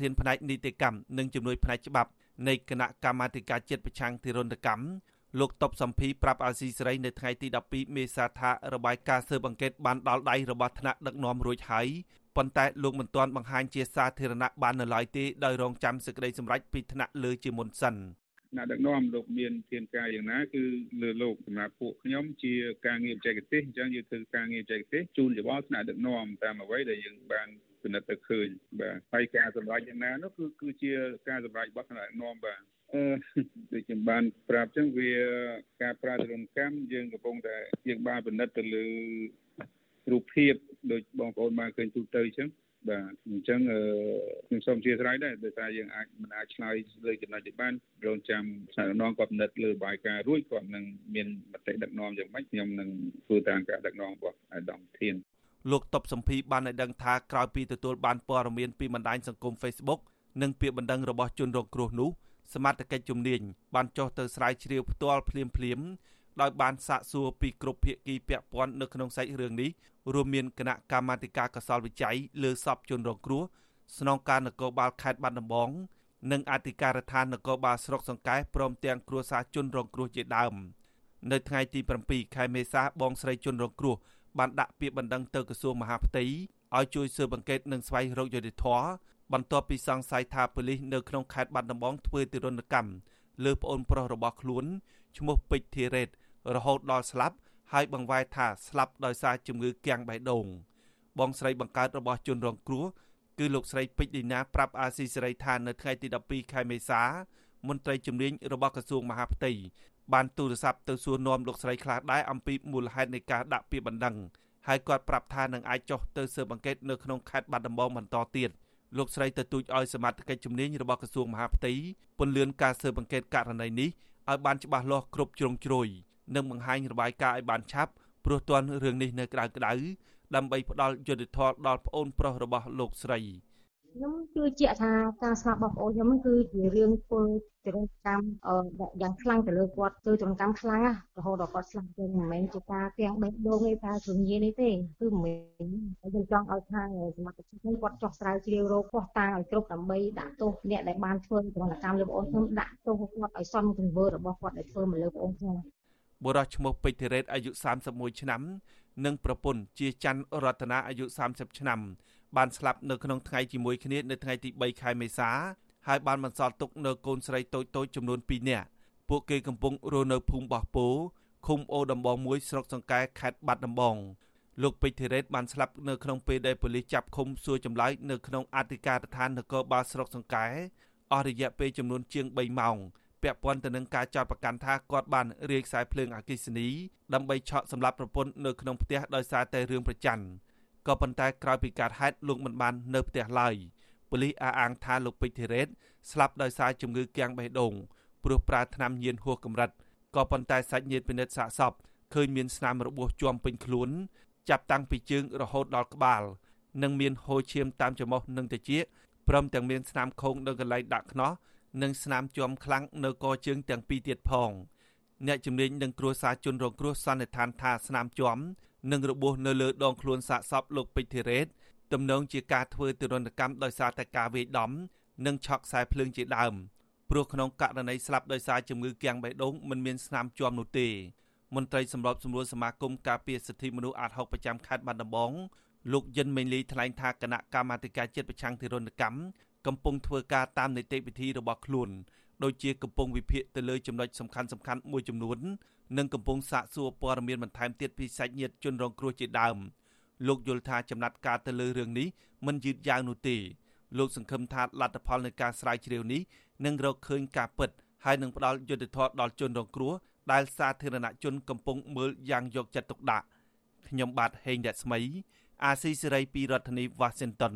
ធានផ្នែកនីតិកម្មនិងជំនួយផ្នែកច្បាប់នៃគណៈកម្មាធិការជាតិប្រឆាំងទារុណកម្មលោកតបសំភីប្រាប់អាស៊ីសេរីនៅថ្ងៃទី12មេសាថារបាយការណ៍ស៊ើបអង្កេតបានដល់ដៃរបស់ថ្នាក់ដឹកនាំរួចហើយប៉ុន្តែលោកមិនទាន់បង្ហាញជាសាធារណៈបាននៅឡើយទេដោយរងចាំសេចក្តីសម្រេចពីថ្នាក់លើជាមុនសិន អ្នកដឹកនាំលោកមានធានការយ៉ាងណាគឺលើលោកសម្រាប់ពួកខ្ញុំជាការងារបច្ចេកទេសអញ្ចឹងយើងធ្វើការងារបច្ចេកទេសជូនយោបល់ថ្នាក់ដឹកនាំតាមអ្វីដែលយើងបានពិនិត្យទៅឃើញបាទហើយការសម្រេចយ៉ាងណានោះគឺគឺជាការសម្រេចរបស់ថ្នាក់ដឹកនាំបាទអឺដូចខ្ញុំបានប្រាប់ចឹងវាការប្រើទរណកម្មយើងកំពុងតែយើងបានពិនិត្យទៅលើ រូបភាពដូចបងប្អូនបានឃើញទូទៅចឹងបាទអញ្ចឹងខ្ញុំសូមអធិស្ឋានដែរដោយសារយើងអាចមិនអាចឆ្លើយលើចំណុចនេះបានរងចាំស្ថានភាពគាត់ពិនិត្យលើបាយការរួចគាត់នឹងមានមតិដឹកនាំយ៉ាងម៉េចខ្ញុំនឹងធ្វើតាមការដឹកនាំរបស់អាដាមធានលោកតបសំភីបានឲ្យដឹងថាក្រោយពីទទួលបានព័ត៌មានពីបណ្ដាញសង្គម Facebook និងពាក្យបណ្ដឹងរបស់ជនរងគ្រោះនោះសមត្ថកិច្ចជំនាញបានចុះទៅស្រាវជ្រាវផ្ទាល់ភ្លាមភ្លាម ដោយបានសាកសួរពីគ្រប់ភាគីពាក់ព័ន្ធនៅក្នុងសាច់រឿងនេះរួមមានគណៈកម្មាធិការកសលវិច័យលើសពជនរងគ្រោះស្នងការនគរបាលខេត្តបាត់ដំបងនិងអធិការដ្ឋាននគរបាលស្រុកសង្កែព្រមទាំងគ្រួសារជនរងគ្រោះជាដើមនៅថ្ងៃទី7ខែមេសាបងស្រីជនរងគ្រោះបានដាក់ពាក្យបណ្ដឹងទៅក្រសួងមហាផ្ទៃឲ្យជួយស៊ើបអង្កេតនិងស្វែងរកយុត្តិធម៌បន្ទាប់ពីសង្ស័យថាប៉ូលីសនៅក្នុងខេត្តបាត់ដំបងធ្វើទរណកម្មលើប្អូនប្រុសរបស់ខ្លួនឈ្មោះពេជ្រធីរ៉េត រហូតដល់ស្លាប់ហើយបង្វែរថាស្លាប់ដោយសារជំងឺគាំងបេះដូងបងស្រីបង្កើតរបស់ជនរងគ្រោះគឺលោកស្រីពេជ្រឌីណាប្រាប់អាស៊ីសេរីថានៅថ្ងៃទី12ខែមេសាមន្ត្រីជំនាញរបស់ក្រសួងមហាផ្ទៃបានទូរស័ព្ទទៅសួរនាំលោកស្រីខ្លះដែរអំពីមូលហេតុនៃការដាក់ពាក្យបណ្ដឹងហើយគាត់ប្រាប់ថានឹងអាចចុះទៅស៊ើបអង្កេតនៅក្នុងខេត្តបាត់ដំបងបន្តទៀតលោកស្រីទទូចឲ្យសមត្ថកិច្ចជំនាញរបស់ក្រសួងមហាផ្ទៃពន្យាការស៊ើបអង្កេតករណីនេះឲ្យបានច្បាស់លាស់គ្រប់ជ្រុងជ្រោយ និងបង្ហាញរបាយការណ៍ឲ្យបានឆាប់ព្រោះទាន់រឿងនេះនៅក្តៅក្តៅដើម្បីផ្ដល់យុត្តិធម៌ដល់ប្អូនប្រុសរបស់លោកស្រី។ខ្ញុំជឿជាក់ថាការស្លាប់របស់ប្អូនខ្ញុំគឺជារឿងធ្វើទរណកម្មយ៉ាងខ្លាំងទៅលើគាត់ធ្វើទរណកម្មខ្លាំងរហូតដល់គាត់ស្លាប់ទៅមិនមែនជាការទាំងបេះដូងទេថាជំនាញនេះទេគឺមិនមែនខ្ញុំចង់ឲ្យខាងសមត្ថកិច្ចនេះគាត់ចោះស្រាវជ្រាវរកខុសតាងឲ្យគ្រប់ដើម្បីដាក់ទោសអ្នកដែលបានធ្វើទរណកម្មលើប្អូនខ្ញុំដាក់ទោសគាត់ឲ្យសមទង្វើរបស់គាត់ដែលធ្វើមកលើប្អូនខ្ញុំ បុរសឈ្មោះពេជ្រធីរ៉េតអាយុ31ឆ្នាំ និងប្រពន្ធជាច័ន្ទរតនាអាយុ30ឆ្នាំ បានស្លាប់នៅក្នុងថ្ងៃជាមួយគ្នានៅថ្ងៃទី3ខែមេសាហើយបានបន្សល់ទុកនៅកូនស្រីតូចៗចំនួន2នាក់ពួកគេកំពុងរស់នៅភូមិបោះពោឃុំអូដំបងមួយស្រុកសង្កែខេត្តបាត់ដំបងលោកពេជ្រធីរ៉េតបានស្លាប់នៅក្នុងពេលដែលប៉ូលីសចាប់ឃុំសួរចម្លើយនៅក្នុងអធិការដ្ឋាននគរបាលស្រុកសង្កែអស់រយៈពេលចំនួនជាង3ម៉ោង ពាក់ព័ន្ធទៅនឹងការចោទប្រកាន់ថាគាត់បានរាយខ្សែភ្លើងអគ្គិសនីដើម្បីឆក់សម្លាប់ប្រពន្ធនៅក្នុងផ្ទះដោយសារតែរឿងប្រច័ណ្ឌក៏ប៉ុន្តែក្រោយពីកើតហេតុលោកមិនបាននៅផ្ទះឡើយប៉ូលីសអះអាងថាលោកពេជ្រធីរ៉េតស្លាប់ដោយសារជំងឺគាំងបេះដូងព្រោះប្រើថ្នាំញៀនហួសកម្រិតក៏ប៉ុន្តែសាច់ញាតិពិនិត្យសាកសពឃើញមានស្នាមរបួសជាំពេញខ្លួន ចាប់តាំងពីជើងរហូតដល់ក្បាល និងមានហូរឈាមតាមច្រមុះនិងត្រចៀកព្រមទាំងមានស្នាមខូងនៅកន្លែងដាក់ខ្នោះ និងស្នាមជាំខ្លាំងនៅកជើងទាំងពីរទៀតផងអ្នកជំនាញនឹងគ្រួសារជនរងគ្រោះសន្និដ្ឋានថាស្នាមជាំនិងរបួសនៅលើដងខ្លួនសាកសពលោកពេជ្រធីរ៉េតទំនងជាការធ្វើទរណកម្មដោយសារតែការវាយដំ និងឆក់ខ្សែភ្លើងជាដើមព្រោះក្នុងករណីស្លាប់ដោយសារជំងឺគាំងបេះដូងមិនមានស្នាមជាំនោះទេមន្ត្រីសម្របសម្រួលសមាគមការពារសិទ្ធិមនុស្សអាត6ប្រចាំខេត្តបាត់ដំបងលោកយិនមេងលីថ្លែងថាគណៈកម្មាធិការជាតិប្រឆាំងទរណកម្ម កំពុងធ្វើការតាមនីតិវិធីរបស់ខ្លួនដូចជាកំពុងវិភាគទៅលើចំណុចសំខាន់សំខាន់មួយចំនួននិងកំពុងសាកសួរព័ត៌មានបន្ថែមទៀតពីសាច់ញាតិជនរងគ្រោះជាដើមលោកយល់ថាចំណាត់ការទៅលើរឿងនេះមិនយឺតយ៉ាវនោះទេលោកសង្ឃឹមថាលទ្ធផលនៃការស្រាវជ្រាវនេះនឹងរកឃើញការពិតហើយនឹងផ្ដល់យុត្តិធម៌ដល់ជនរងគ្រោះដែលសាធារណជនកំពុងមើលយ៉ាងយកចិត្តទុកដាក់ខ្ញុំបាទហេងរស្មី អាស៊ីសេរីពីរដ្ឋធានី Washington